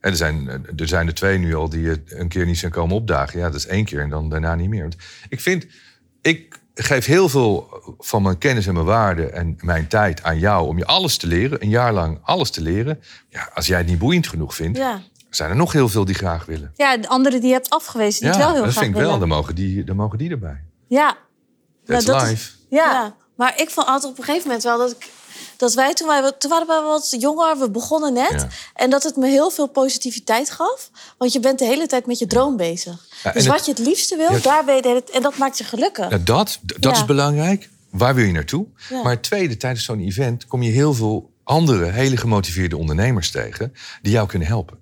En er, zijn, eh, er zijn er twee nu al die een keer niet zijn komen opdagen. Ja, dat is één keer en dan daarna niet meer. Want ik vind, ik geef heel veel van mijn kennis en mijn waarden en mijn tijd aan jou om je alles te leren. Een jaar lang alles te leren. Ja, als jij het niet boeiend genoeg vindt, Ja. zijn er nog heel veel die graag willen. Ja, de anderen die je hebt afgewezen, die ja, het wel heel dat graag vind ik wel. willen. Dan mogen die, dan mogen die erbij. Ja. That's dat is- life. Ja. Ja. Maar ik vond altijd op een gegeven moment wel dat ik... Dat wij toen, wij, toen waren we wat jonger, we begonnen net. Ja. En dat het me heel veel positiviteit gaf. Want je bent de hele tijd met je droom bezig. Ja, dus het- wat je het liefste wil, Ja. daar ben je En dat maakt je gelukkig. Dat dat is belangrijk. Waar wil je naartoe? Maar het tweede, tijdens zo'n event kom je heel veel andere hele gemotiveerde ondernemers tegen die jou kunnen helpen.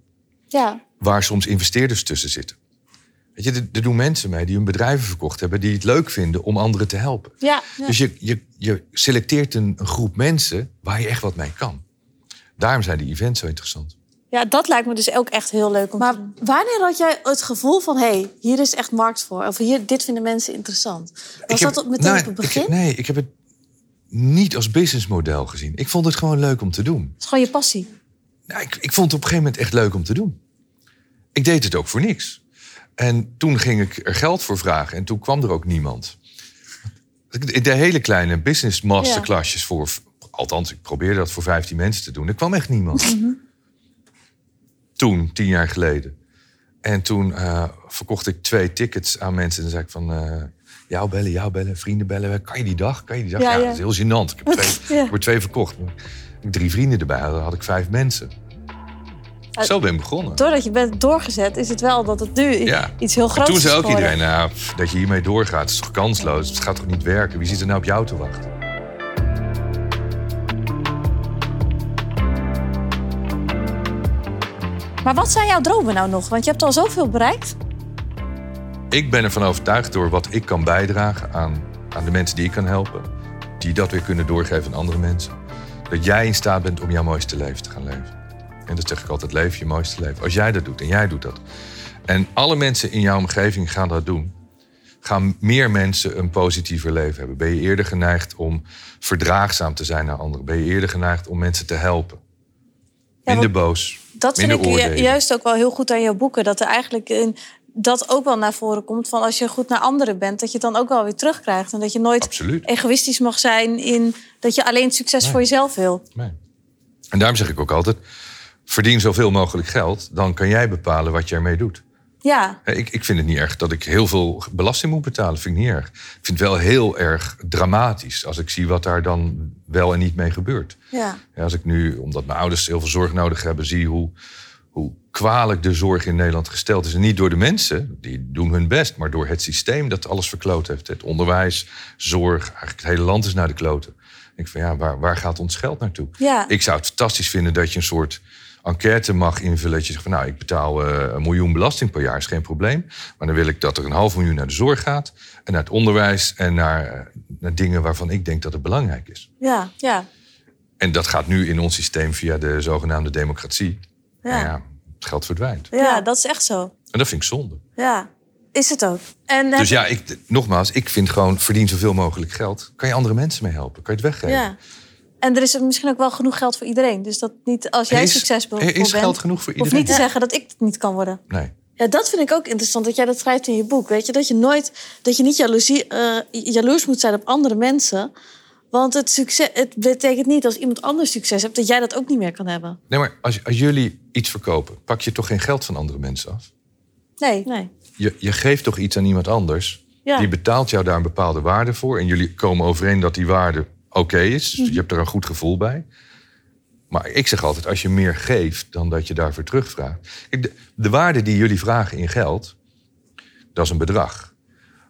Ja. Waar soms investeerders tussen zitten. Weet je, er, er doen mensen mee die hun bedrijven verkocht hebben, die het leuk vinden om anderen te helpen. Ja. Dus je, je, je selecteert een, een groep mensen waar je echt wat mee kan. Daarom zijn die events zo interessant. ja, dat lijkt me dus ook echt heel leuk om Maar wanneer had jij het gevoel van... hé, hey, hier is echt markt voor. Of hier, dit vinden mensen interessant. Was Ik heb- dat op- meteen nou, op het ik begin? heb- nee, ik heb het niet als businessmodel gezien. Ik vond het gewoon leuk om te doen. Het is gewoon je passie. Nou, ik, ik vond het op een gegeven moment echt leuk om te doen. Ik deed het ook voor niks. En toen ging ik er geld voor vragen en toen kwam er ook niemand. Ik deed hele kleine business masterclassjes voor. Althans, ik probeerde dat voor 15 mensen te doen. Er kwam echt niemand. Toen, tien jaar geleden. En toen eh, verkocht ik twee tickets aan mensen. En dan zei ik van, eh, jou bellen, jou bellen, vrienden bellen. Kan je die dag? Kan je die dag? Ja, Ja, ja. dat is heel gênant. Ik heb, twee, ik heb er twee verkocht. Ik drie vrienden erbij had, had ik vijf mensen. Zo ben begonnen. Doordat je bent doorgezet, is het wel dat het nu Ja. iets heel groots toen zei is ook geworden. iedereen, nou, dat je hiermee doorgaat, is toch kansloos? Het gaat toch niet werken? Wie zit er nou op jou te wachten? Maar wat zijn jouw dromen nou nog? Want je hebt al zoveel bereikt. Ik ben ervan overtuigd door wat ik kan bijdragen aan, aan de mensen die ik kan helpen. Die dat weer kunnen doorgeven aan andere mensen. Dat jij in staat bent om jouw mooiste leven te gaan leven. En dat zeg ik altijd, leef je mooiste leven. Als jij dat doet en jij doet dat. En alle mensen in jouw omgeving gaan dat doen. Gaan meer mensen een positiever leven hebben. Ben je eerder geneigd om verdraagzaam te zijn naar anderen? Ben je eerder geneigd om mensen te helpen? Ja, Minder want boos. Dat vind minder ik ju- oordelen. juist ook wel heel goed aan jouw boeken. Dat er eigenlijk in, dat ook wel naar voren komt. Van als je goed naar anderen bent, dat je het dan ook wel weer terugkrijgt. En dat je nooit Absoluut. egoïstisch mag zijn in dat je alleen succes Nee. voor jezelf wil. Nee. En daarom zeg ik ook altijd: verdien zoveel mogelijk geld, dan kan jij bepalen wat je ermee doet. Ja, Hè, Ik, ik vind het niet erg dat ik heel veel belasting moet betalen. Vind ik niet erg. Ik vind het wel heel erg dramatisch als ik zie wat daar dan wel en niet mee gebeurt. Ja. Ja, als ik nu, omdat mijn ouders heel veel zorg nodig hebben, zie hoe, hoe kwalijk de zorg in Nederland gesteld is. En niet door de mensen, die doen hun best, maar door het systeem dat alles verkloot heeft. Het onderwijs, zorg, eigenlijk het hele land is naar de kloten. Ik denk van ja, waar, waar gaat ons geld naartoe? Ja. Ik zou het fantastisch vinden dat je een soort enquête mag invullen. Dat je zegt van nou, ik betaal eh, een miljoen belasting per jaar, is geen probleem. Maar dan wil ik dat er een half miljoen naar de zorg gaat. En naar het onderwijs en naar, eh, naar dingen waarvan ik denk dat het belangrijk is. Ja. ja. En dat gaat nu in ons systeem via de zogenaamde democratie. Ja. Nou ja, het geld verdwijnt. Ja, dat is echt zo. En dat vind ik zonde. Ja. Is het ook. En heb Dus ja, ik, nogmaals, ik vind gewoon verdien zoveel mogelijk geld. Kan je andere mensen mee helpen? Kan je het weggeven? Ja. En er is misschien ook wel genoeg geld voor iedereen. Dus dat niet als jij Er is- succesvol er is bent, geld genoeg voor hoeft iedereen. niet te zeggen dat ik het niet kan worden. Nee. Ja, dat vind ik ook interessant dat jij dat schrijft in je boek. Weet je, dat je nooit, dat je niet jaloezie, uh, jaloers moet zijn op andere mensen. Want het, succes, het betekent niet als iemand anders succes hebt, dat jij dat ook niet meer kan hebben. Nee, maar als, als jullie iets verkopen, pak je toch geen geld van andere mensen af? Nee. nee. Je, je geeft toch iets aan iemand anders? Die betaalt jou daar een bepaalde waarde voor. En jullie komen overeen dat die waarde oké is. Dus mhm. je hebt er een goed gevoel bij. Maar ik zeg altijd, als je meer geeft dan dat je daarvoor terugvraagt. De, de waarde die jullie vragen in geld, dat is een bedrag.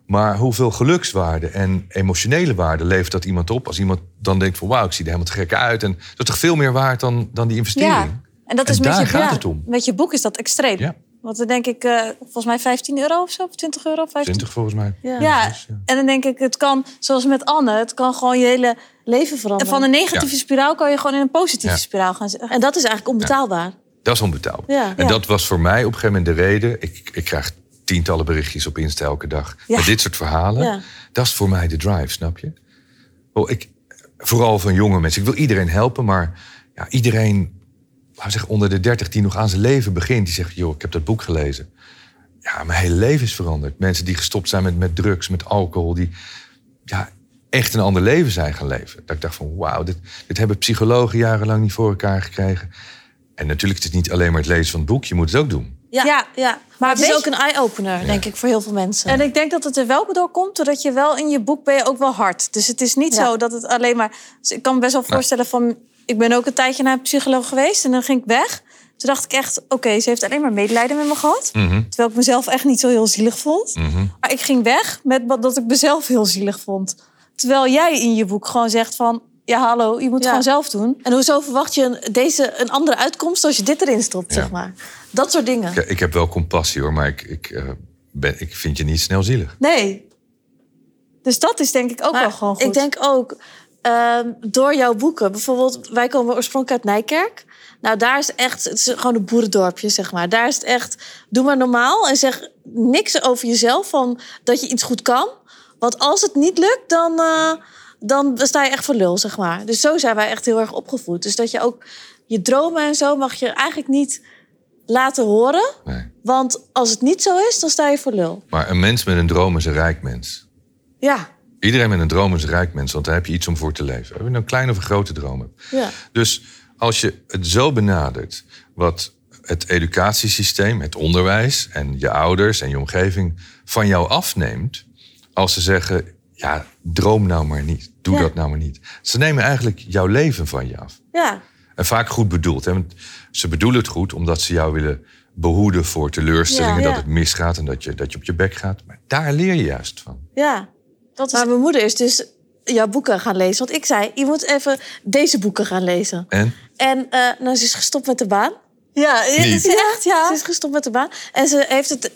Maar hoeveel gelukswaarde en emotionele waarde levert dat iemand op... als iemand dan denkt van wauw, ik zie er helemaal te gek uit. En dat is toch veel meer waard dan, dan die investering? Ja, en, dat is met daar je, gaat het om. Met je boek is dat extreem. Ja. Want dan denk ik, uh, volgens mij 15 euro of zo, of 20 euro. 15. 20 volgens mij. Ja. ja. en dan denk ik, het kan, zoals met Anne, het kan gewoon je hele leven veranderen. En van een negatieve spiraal kan je gewoon in een positieve spiraal gaan zitten. En dat is eigenlijk onbetaalbaar. Dat is onbetaalbaar. En dat was voor mij op een gegeven moment de reden. Ik, ik krijg tientallen berichtjes op Insta elke dag. Met dit soort verhalen. Dat is voor mij de drive, snap je? Wel, ik, vooral van jonge mensen. Ik wil iedereen helpen, maar ja, iedereen laten we zeggen, onder de 30 die nog aan zijn leven begint, die zegt: joh, ik heb dat boek gelezen. Ja, mijn hele leven is veranderd. Mensen die gestopt zijn met, met drugs, met alcohol, die ja, echt een ander leven zijn gaan leven. Dat ik dacht van wauw, dit, dit hebben psychologen jarenlang niet voor elkaar gekregen. En natuurlijk is het niet alleen maar het lezen van het boek, je moet het ook doen. Ja, ja, maar het is ook een eye-opener, denk ik, voor heel veel mensen. En ik denk dat het er wel door komt, doordat je wel in je boek ben je ook wel hard. Dus het is niet zo dat het alleen maar... Dus ik kan me best wel voorstellen van ik ben ook een tijdje naar een psycholoog geweest en dan ging ik weg. Toen dacht ik echt, oké, ze heeft alleen maar medelijden met me gehad. Mhm. Terwijl ik mezelf echt niet zo heel zielig vond. Mhm. Maar ik ging weg met dat ik mezelf heel zielig vond. Terwijl jij in je boek gewoon zegt van... ja, hallo, je moet het gewoon zelf doen. En hoezo verwacht je deze, een andere uitkomst als je dit erin stopt, zeg maar? Dat soort dingen. Ik, ik, heb wel compassie hoor, maar ik, ik, uh, ben, ik vind je niet snel zielig. Nee. Dus dat is denk ik ook wel gewoon goed. Ik denk ook, Ehm, door jouw boeken. Bijvoorbeeld, wij komen oorspronkelijk uit Nijkerk. Nou, daar is echt, het is gewoon een boerendorpje, zeg maar. Daar is het echt, doe maar normaal en zeg niks over jezelf van dat je iets goed kan. Want als het niet lukt, dan, uh, dan sta je echt voor lul, zeg maar. Dus zo zijn wij echt heel erg opgevoed. Dus dat je ook je dromen en zo mag je eigenlijk niet laten horen. Nee. Want als het niet zo is, dan sta je voor lul. Maar een mens met een droom is een rijk mens. Ja. Iedereen met een droom is rijk mens, want dan heb je iets om voor te leven. Of je nou een kleine of een grote droom hebt. Ja. Dus als je het zo benadert, wat het educatiesysteem, het onderwijs en je ouders en je omgeving van jou afneemt, als ze zeggen, ja, droom nou maar niet, doe dat nou maar niet. Ze nemen eigenlijk jouw leven van je af. Ja. En vaak goed bedoeld. Hè? Want ze bedoelen het goed omdat ze jou willen behoeden voor teleurstellingen, dat het misgaat en dat je, dat je op je bek gaat. Maar daar leer je juist van. Ja, dat Maar mijn moeder is dus jouw boeken gaan lezen. Want ik zei, je moet even deze boeken gaan lezen. En? En uh, nou, ze is gestopt met de baan. Ja, is echt, ja. Ze is gestopt met de baan. En ze heeft het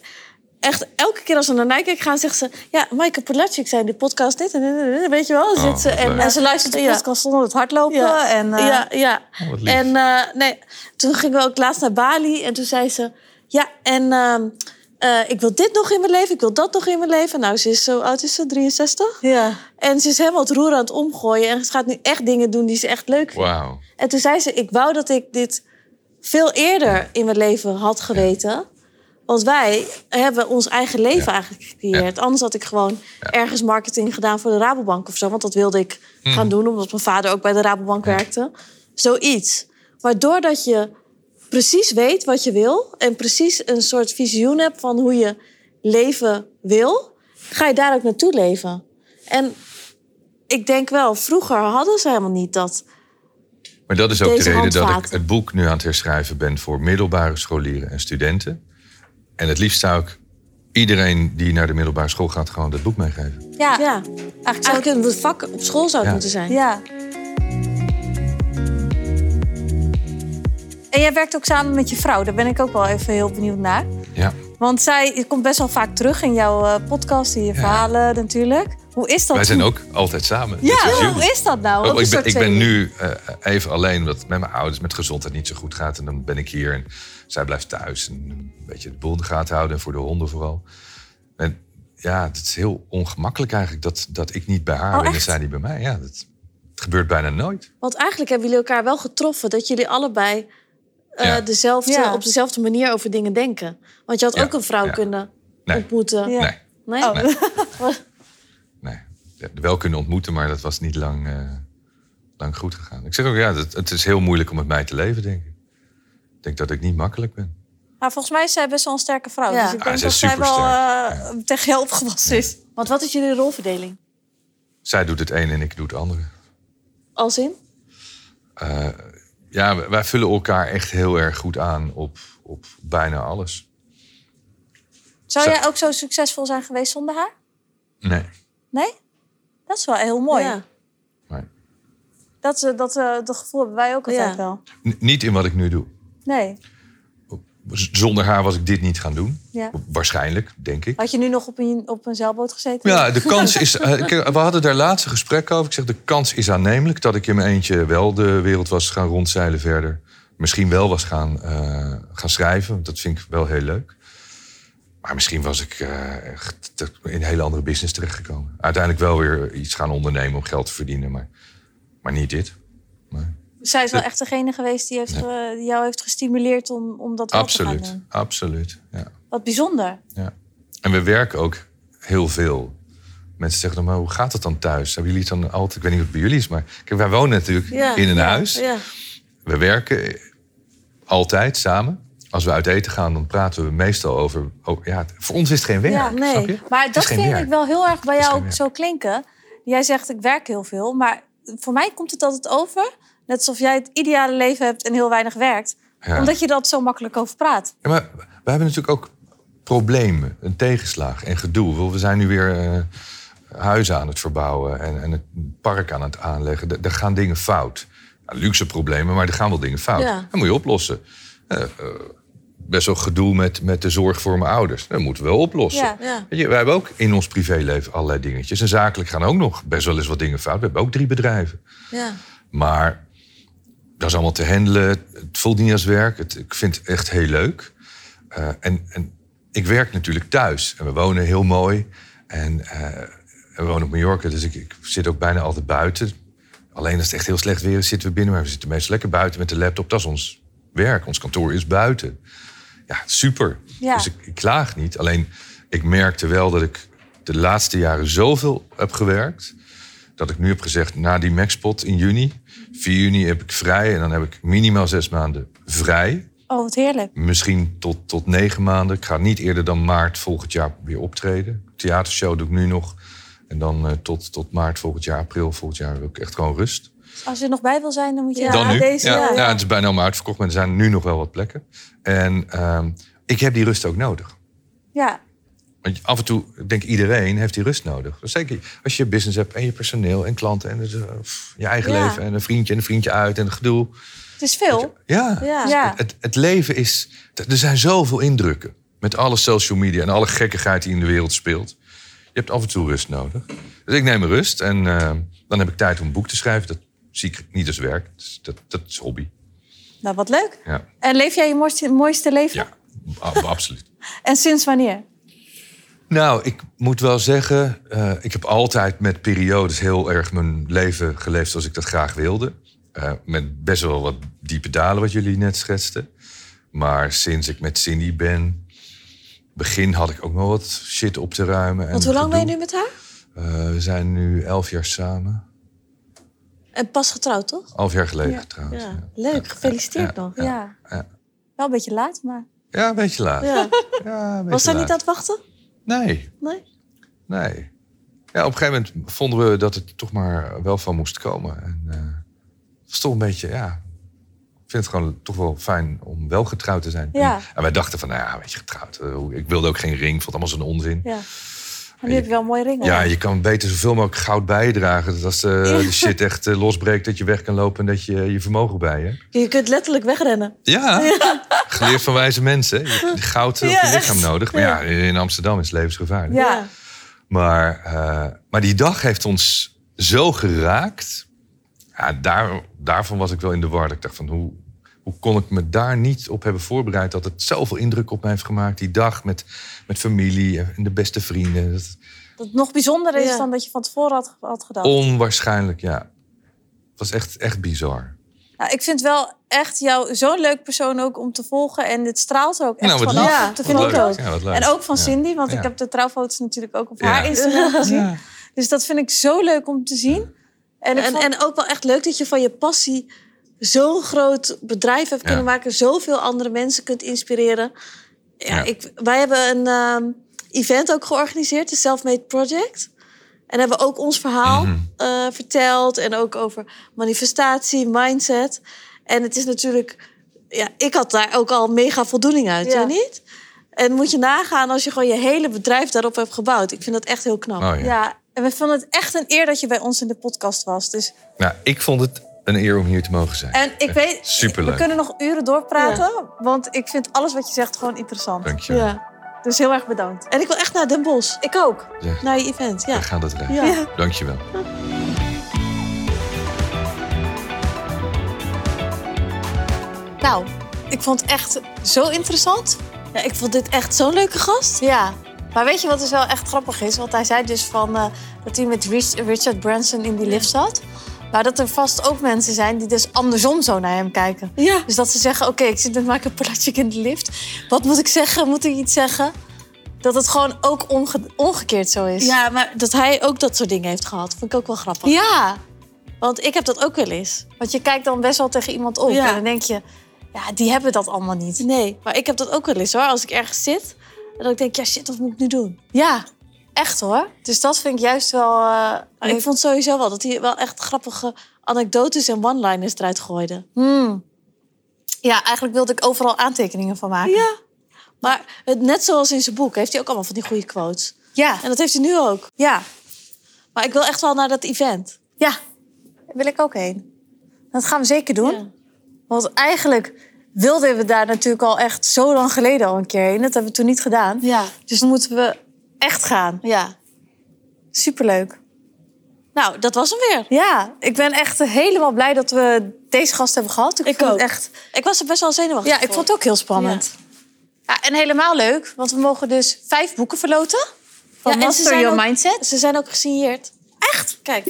echt elke keer als we naar Nijkerk gaan, zegt ze... Ja, Maaike Polacic zei in de podcast dit en weet je wel. Oh, zit ze, en, en, ze luistert de podcast zonder het hardlopen. Ja, en, uh, ja. ja. Oh, en uh, nee, toen gingen we ook laatst naar Bali en toen zei ze... Ja, en... Uh, uh, ik wil dit nog in mijn leven, ik wil dat nog in mijn leven. Nou, ze is zo oud, is ze 63. Ja. En ze is helemaal het roer aan het omgooien. En ze gaat nu echt dingen doen die ze echt leuk vindt. Wow. En toen zei ze, ik wou dat ik dit veel eerder in mijn leven had geweten. Want wij hebben ons eigen leven eigenlijk gecreëerd. Anders had ik gewoon ergens marketing gedaan voor de Rabobank of zo. Want dat wilde ik mm. gaan doen, omdat mijn vader ook bij de Rabobank werkte. Zoiets. Maar doordat je precies weet wat je wil en precies een soort visioen hebt van hoe je leven wil, ga je daar ook naartoe leven. En ik denk wel, vroeger hadden ze helemaal niet dat. Maar dat is ook de reden dat ik het boek nu aan het herschrijven ben voor middelbare scholieren en studenten. En het liefst zou ik iedereen die naar de middelbare school gaat, gewoon dat boek meegeven. Ja, ja. eigenlijk, zou het vak op school zou het moeten zijn. Ja. En jij werkt ook samen met je vrouw. Daar ben ik ook wel even heel benieuwd naar. Ja. Want zij komt best wel vaak terug in jouw uh, podcast, in je verhalen natuurlijk. Hoe is dat? Wij zijn ook altijd samen. Ja, hoe is dat nou? Oh, ik, ben, ik ben nu uh, even alleen, omdat het met mijn ouders met gezondheid niet zo goed gaat. En dan ben ik hier en zij blijft thuis. En een beetje de boel in de gaten houden en voor de honden vooral. En ja, het is heel ongemakkelijk eigenlijk dat, dat ik niet bij haar oh, ben en zij niet bij mij. Ja, dat, het gebeurt bijna nooit. Want eigenlijk hebben jullie elkaar wel getroffen dat jullie allebei eh, dezelfde, Ja. op dezelfde manier over dingen denken. Want je had Ja, ook een vrouw ja. kunnen Nee. ontmoeten. Ja. Nee, Nee? Oh. nee. Ja, wel kunnen ontmoeten, maar dat was niet lang, eh, lang goed gegaan. Ik zeg ook, ja, het, het is heel moeilijk om met mij te leven, denk ik. Ik denk dat ik niet makkelijk ben. Maar volgens mij is zij best wel een sterke vrouw. Ja. Dus ik Ah, denk ze dat zij wel eh, tegen jou opgewassen is. Want wat is jullie rolverdeling? Zij doet het een en ik doe het andere. Als in? Eh, ja, wij- vullen elkaar echt heel erg goed aan op, op bijna alles. Zou Zo- jij ook zo succesvol zijn geweest zonder haar? Nee. Nee? Dat is wel heel mooi. Ja. nee. Dat, eh, dat, eh, dat gevoel hebben wij ook altijd Ja. wel. N- niet in wat ik nu doe. Nee. Zonder haar was ik dit niet gaan doen. Ja. Waarschijnlijk, denk ik. Had je nu nog op een, op een zeilboot gezeten? Ja, de kans is. eh, kijk, we hadden daar laatst een gesprek over. Ik zeg, de kans is aannemelijk dat ik in mijn eentje wel de wereld was gaan rondzeilen verder. Misschien wel was gaan, eh, gaan schrijven. Dat vind ik wel heel leuk. Maar misschien was ik eh, echt in een hele andere business terechtgekomen. Uiteindelijk wel weer iets gaan ondernemen om geld te verdienen. Maar, maar niet dit. Maar, Zij is wel echt degene geweest die, heeft, die jou heeft gestimuleerd om, om dat wel te gaan absoluut, doen. absoluut. Ja. Wat bijzonder. Ja. En we werken ook heel veel. Mensen zeggen dan, maar hoe gaat het dan thuis? Hebben jullie het dan altijd, ik weet niet het bij jullie is, maar kijk, wij wonen natuurlijk Ja, in een ja, huis. Ja. We werken altijd samen. Als we uit eten gaan, dan praten we meestal over. Oh, ja, voor ons is het geen werk. Ja, nee. snap je? Maar dat vind werk. ik wel heel erg bij jou zo klinken. Jij zegt, ik werk heel veel. Maar voor mij komt het altijd over. Net alsof jij het ideale leven hebt en heel weinig werkt. Ja. Omdat je dat zo makkelijk over praat. Ja, maar we hebben natuurlijk ook problemen, een tegenslag en gedoe. We zijn nu weer eh, huizen aan het verbouwen en, en het park aan het aanleggen. Er- gaan dingen fout. Nou, luxe problemen, maar er gaan wel dingen fout. Ja. Dat moet je oplossen. Eh, eh, best wel gedoe met, met de zorg voor mijn ouders. Dat moeten we wel oplossen. Ja. Ja. Weet je, wij hebben ook in ons privéleven allerlei dingetjes. En zakelijk gaan ook nog best wel eens wat dingen fout. We hebben ook drie bedrijven. Ja. Maar dat is allemaal te handelen. Het voelt niet als werk. Het, ik vind het echt heel leuk. Eh, en, en ik werk natuurlijk thuis. En we wonen heel mooi. En eh, we wonen op Mallorca, dus ik, ik zit ook bijna altijd buiten. Alleen als het echt heel slecht weer is, zitten we binnen. Maar we zitten meestal lekker buiten met de laptop. Dat is ons werk. Ons kantoor is buiten. Ja, super. Ja. Dus ik, ik klaag niet. Alleen, ik merkte wel dat ik de laatste jaren zoveel heb gewerkt... dat ik nu heb gezegd, na die Maxpot in juni... 4 juni heb ik vrij en dan heb ik minimaal zes maanden vrij. Oh, wat heerlijk. Misschien tot, tot negen maanden. Ik ga niet eerder dan maart volgend jaar weer optreden. Theatershow doe ik nu nog. En dan eh, tot, tot maart volgend jaar, april volgend jaar... heb ik echt gewoon rust. Als je er nog bij wil zijn, dan moet je Ja, Dan nu? deze... ja, ja. ja, het is bijna allemaal uitverkocht, maar er zijn nu nog wel wat plekken. En ehm, ik heb die rust ook nodig. Ja. Want af en toe, ik denk iedereen heeft die rust nodig. Zeker als je business hebt en je personeel en klanten... en dus, je eigen Ja. leven en een vriendje en een vriendje uit en gedoe. Het is veel. Ja, Ja. Ja. Het, het leven is... Er zijn zoveel indrukken. Met alle social media en alle gekkigheid die in de wereld speelt. Je hebt af en toe rust nodig. Dus ik neem rust en eh, dan heb ik tijd om een boek te schrijven. Dat zie ik niet als werk. Dus dat, dat is hobby. Nou, wat leuk. Ja, En leef jij je mooiste, mooiste leven? ja absoluut. En sinds wanneer? Nou, ik moet wel zeggen, eh, ik heb altijd met periodes heel erg mijn leven geleefd zoals ik dat graag wilde. Eh, met best wel wat diepe dalen, wat jullie net schetsten. Maar sinds ik met Cindy ben, begin had ik ook nog wat shit op te ruimen. En Want hoe lang ben je nu met haar? Eh, we zijn nu elf jaar samen. En pas getrouwd, toch? Elf jaar geleden Ja. getrouwd. Ja. Ja. Leuk, gefeliciteerd Ja. nog. Ja. Ja. Wel een beetje laat, maar... Ja, een beetje laat. Ja. Ja, een Was zij niet aan het wachten? Nee, Nee? Nee. Ja, op een gegeven moment vonden we dat het toch maar wel van moest komen. En het was toch een beetje, ja... Ik vind het gewoon toch wel fijn om wel getrouwd te zijn. Ja. En, en wij dachten van, nou ja, weet je, getrouwd. eh, ik wilde ook geen ring, vond het allemaal zo'n onzin. Ja. Nu heb je wel een mooie ring. Ja, je kan beter zoveel mogelijk goud bijdragen. Dat als eh, de shit echt eh, losbreekt, dat je weg kan lopen... en dat je je vermogen bij je hebt. Je kunt letterlijk wegrennen. Ja, geleerd van wijze mensen. Je hebt goud op je lichaam echt. nodig. Maar ja, in Amsterdam is het levensgevaarlijk. Ja. Maar, eh, maar die dag heeft ons zo geraakt. Ja, daar, daarvan was ik wel in de war. Ik dacht van, hoe, hoe kon ik me daar niet op hebben voorbereid... dat het zoveel indruk op mij heeft gemaakt. Die dag met, met familie en de beste vrienden. Dat, Dat het nog bijzonder is Ja. dan dat je van tevoren had, had gedacht. onwaarschijnlijk, ja. Het was echt, echt bizar. Ja, ik vind wel echt jou zo'n leuk persoon ook om te volgen. En dit straalt ook echt Nou, vanaf. Ja, dat vind ik leuk. ook. Ja. En ook van Ja. Cindy, want Ja. ik heb de trouwfoto's natuurlijk ook op Ja. haar Instagram gezien. Ja. Dus dat vind ik zo leuk om te zien. En, ik En, vond- en ook wel echt leuk dat je van je passie zo'n groot bedrijf hebt kunnen maken. Zoveel andere mensen kunt inspireren. Ja, Ja. Ik, wij hebben een ehm, event ook georganiseerd, de Selfmade Project. En hebben we ook ons verhaal Mhm. eh, verteld. En ook over manifestatie, mindset. En het is natuurlijk... Ja, ik had daar ook al mega voldoening uit, Ja. jij niet? En moet je nagaan als je gewoon je hele bedrijf daarop hebt gebouwd. Ik vind dat echt heel knap. Oh, ja. ja, en we vonden het echt een eer dat je bij ons in de podcast was. Dus, Nou, ik vond het een eer om hier te mogen zijn. en ik weet, superleuk. we kunnen nog uren doorpraten. Want ik vind alles wat je zegt gewoon interessant. Dank je wel. Ja. Dus heel erg bedankt. En ik wil echt naar Den Bosch. Ik ook. Ja, Naar je event, ja. We gaan dat regelen. Ja. Dank je wel. Nou, ik vond het echt zo interessant. Ja, ik vond dit echt zo'n leuke gast. Ja, maar weet je wat dus wel echt grappig is? Want hij zei dus van, eh, dat hij met Rich- Richard Branson in die lift zat. Maar dat er vast ook mensen zijn die dus andersom zo naar hem kijken. Ja. Dus dat ze zeggen, oké, ik zit met Michael Pelagic in de lift. Wat moet ik zeggen? Moet ik iets zeggen? Dat het gewoon ook omge- omgekeerd zo is. Ja, maar dat hij ook dat soort dingen heeft gehad, vond ik ook wel grappig. ja, Want ik heb dat ook wel eens. want je kijkt dan best wel tegen iemand op. Ja. En dan denk je, ja, die hebben dat allemaal niet. Nee, maar ik heb dat ook wel eens hoor. Als ik ergens zit en dan denk ik, ja shit, wat moet ik nu doen? Ja, echt hoor. Dus dat vind ik juist wel... eh, ik vond sowieso wel dat hij wel echt grappige anekdotes en one-liners eruit gooide. Hmm. Ja, eigenlijk wilde ik overal aantekeningen van maken. Ja. Maar het, net zoals in zijn boek heeft hij ook allemaal van die goede quotes. Ja, En dat heeft hij nu ook. ja, Maar ik wil echt wel naar dat event. ja. Daar wil ik ook heen. Dat gaan we zeker doen. Ja. Want eigenlijk wilden we daar natuurlijk al echt zo lang geleden al een keer heen. Dat hebben we toen niet gedaan. Ja. Dus moeten we echt gaan. Ja. Superleuk. Nou, dat was hem weer. Ja, ik ben echt helemaal blij dat we deze gast hebben gehad. Ik, Ik vond ook. het echt. Ik was er best wel zenuwachtig Ja, ik voor. vond het ook heel spannend. Ja. en helemaal leuk, want we mogen dus vijf boeken verloten. Van Ja, Master Your ook- Mindset. Ze zijn ook gesigneerd. Echt? Kijk.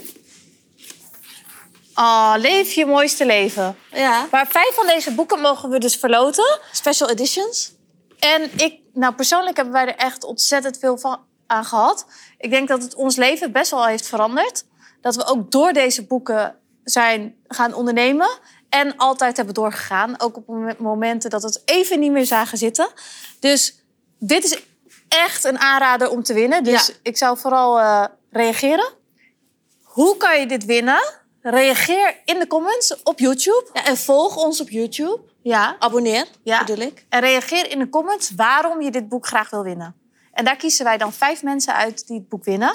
Oh, leef je mooiste leven. Ja. Maar vijf van deze boeken mogen we dus verloten. Special editions. En ik, nou persoonlijk hebben wij er echt ontzettend veel van aan gehad. Ik denk dat het ons leven best wel heeft veranderd. Dat we ook door deze boeken zijn gaan ondernemen. En altijd hebben doorgegaan. Ook op mom- momenten dat we het even niet meer zagen zitten. Dus dit is echt een aanrader om te winnen. Dus Ja. ik zou vooral eh, reageren. Hoe kan je dit winnen? Reageer in de comments op YouTube. Ja, en volg ons op YouTube. Ja. Abonneer, Ja. bedoel ik. En reageer in de comments waarom je dit boek graag wil winnen. En daar kiezen wij dan vijf mensen uit die het boek winnen.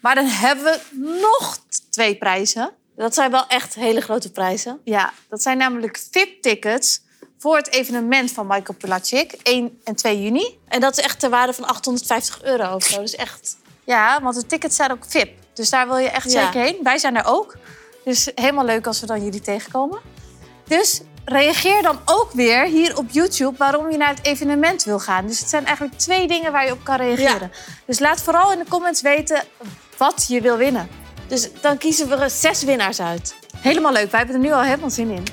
Maar dan hebben we nog twee prijzen. Dat zijn wel echt hele grote prijzen. Ja, dat zijn namelijk VIP-tickets voor het evenement van Michael Pelagic, 1 en 2 juni. En dat is echt ter waarde van 850 euro of zo. Dus echt... Ja, want de tickets zijn ook VIP. Dus daar wil je echt Ja. zeker heen. Wij zijn er ook. Dus helemaal leuk als we dan jullie tegenkomen. Dus reageer dan ook weer hier op YouTube waarom je naar het evenement wil gaan. Dus het zijn eigenlijk twee dingen waar je op kan reageren. Dus laat vooral in de comments weten wat je wil winnen. Dus dan kiezen we zes winnaars uit. Helemaal leuk. Wij hebben er nu al helemaal zin in.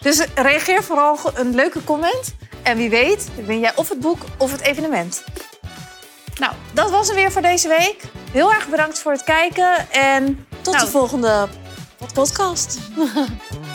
Dus reageer vooral een leuke comment. En wie weet win jij of het boek of het evenement. Nou, dat was het weer voor deze week. Heel erg bedankt voor het kijken en Tot Nou. de volgende podcast.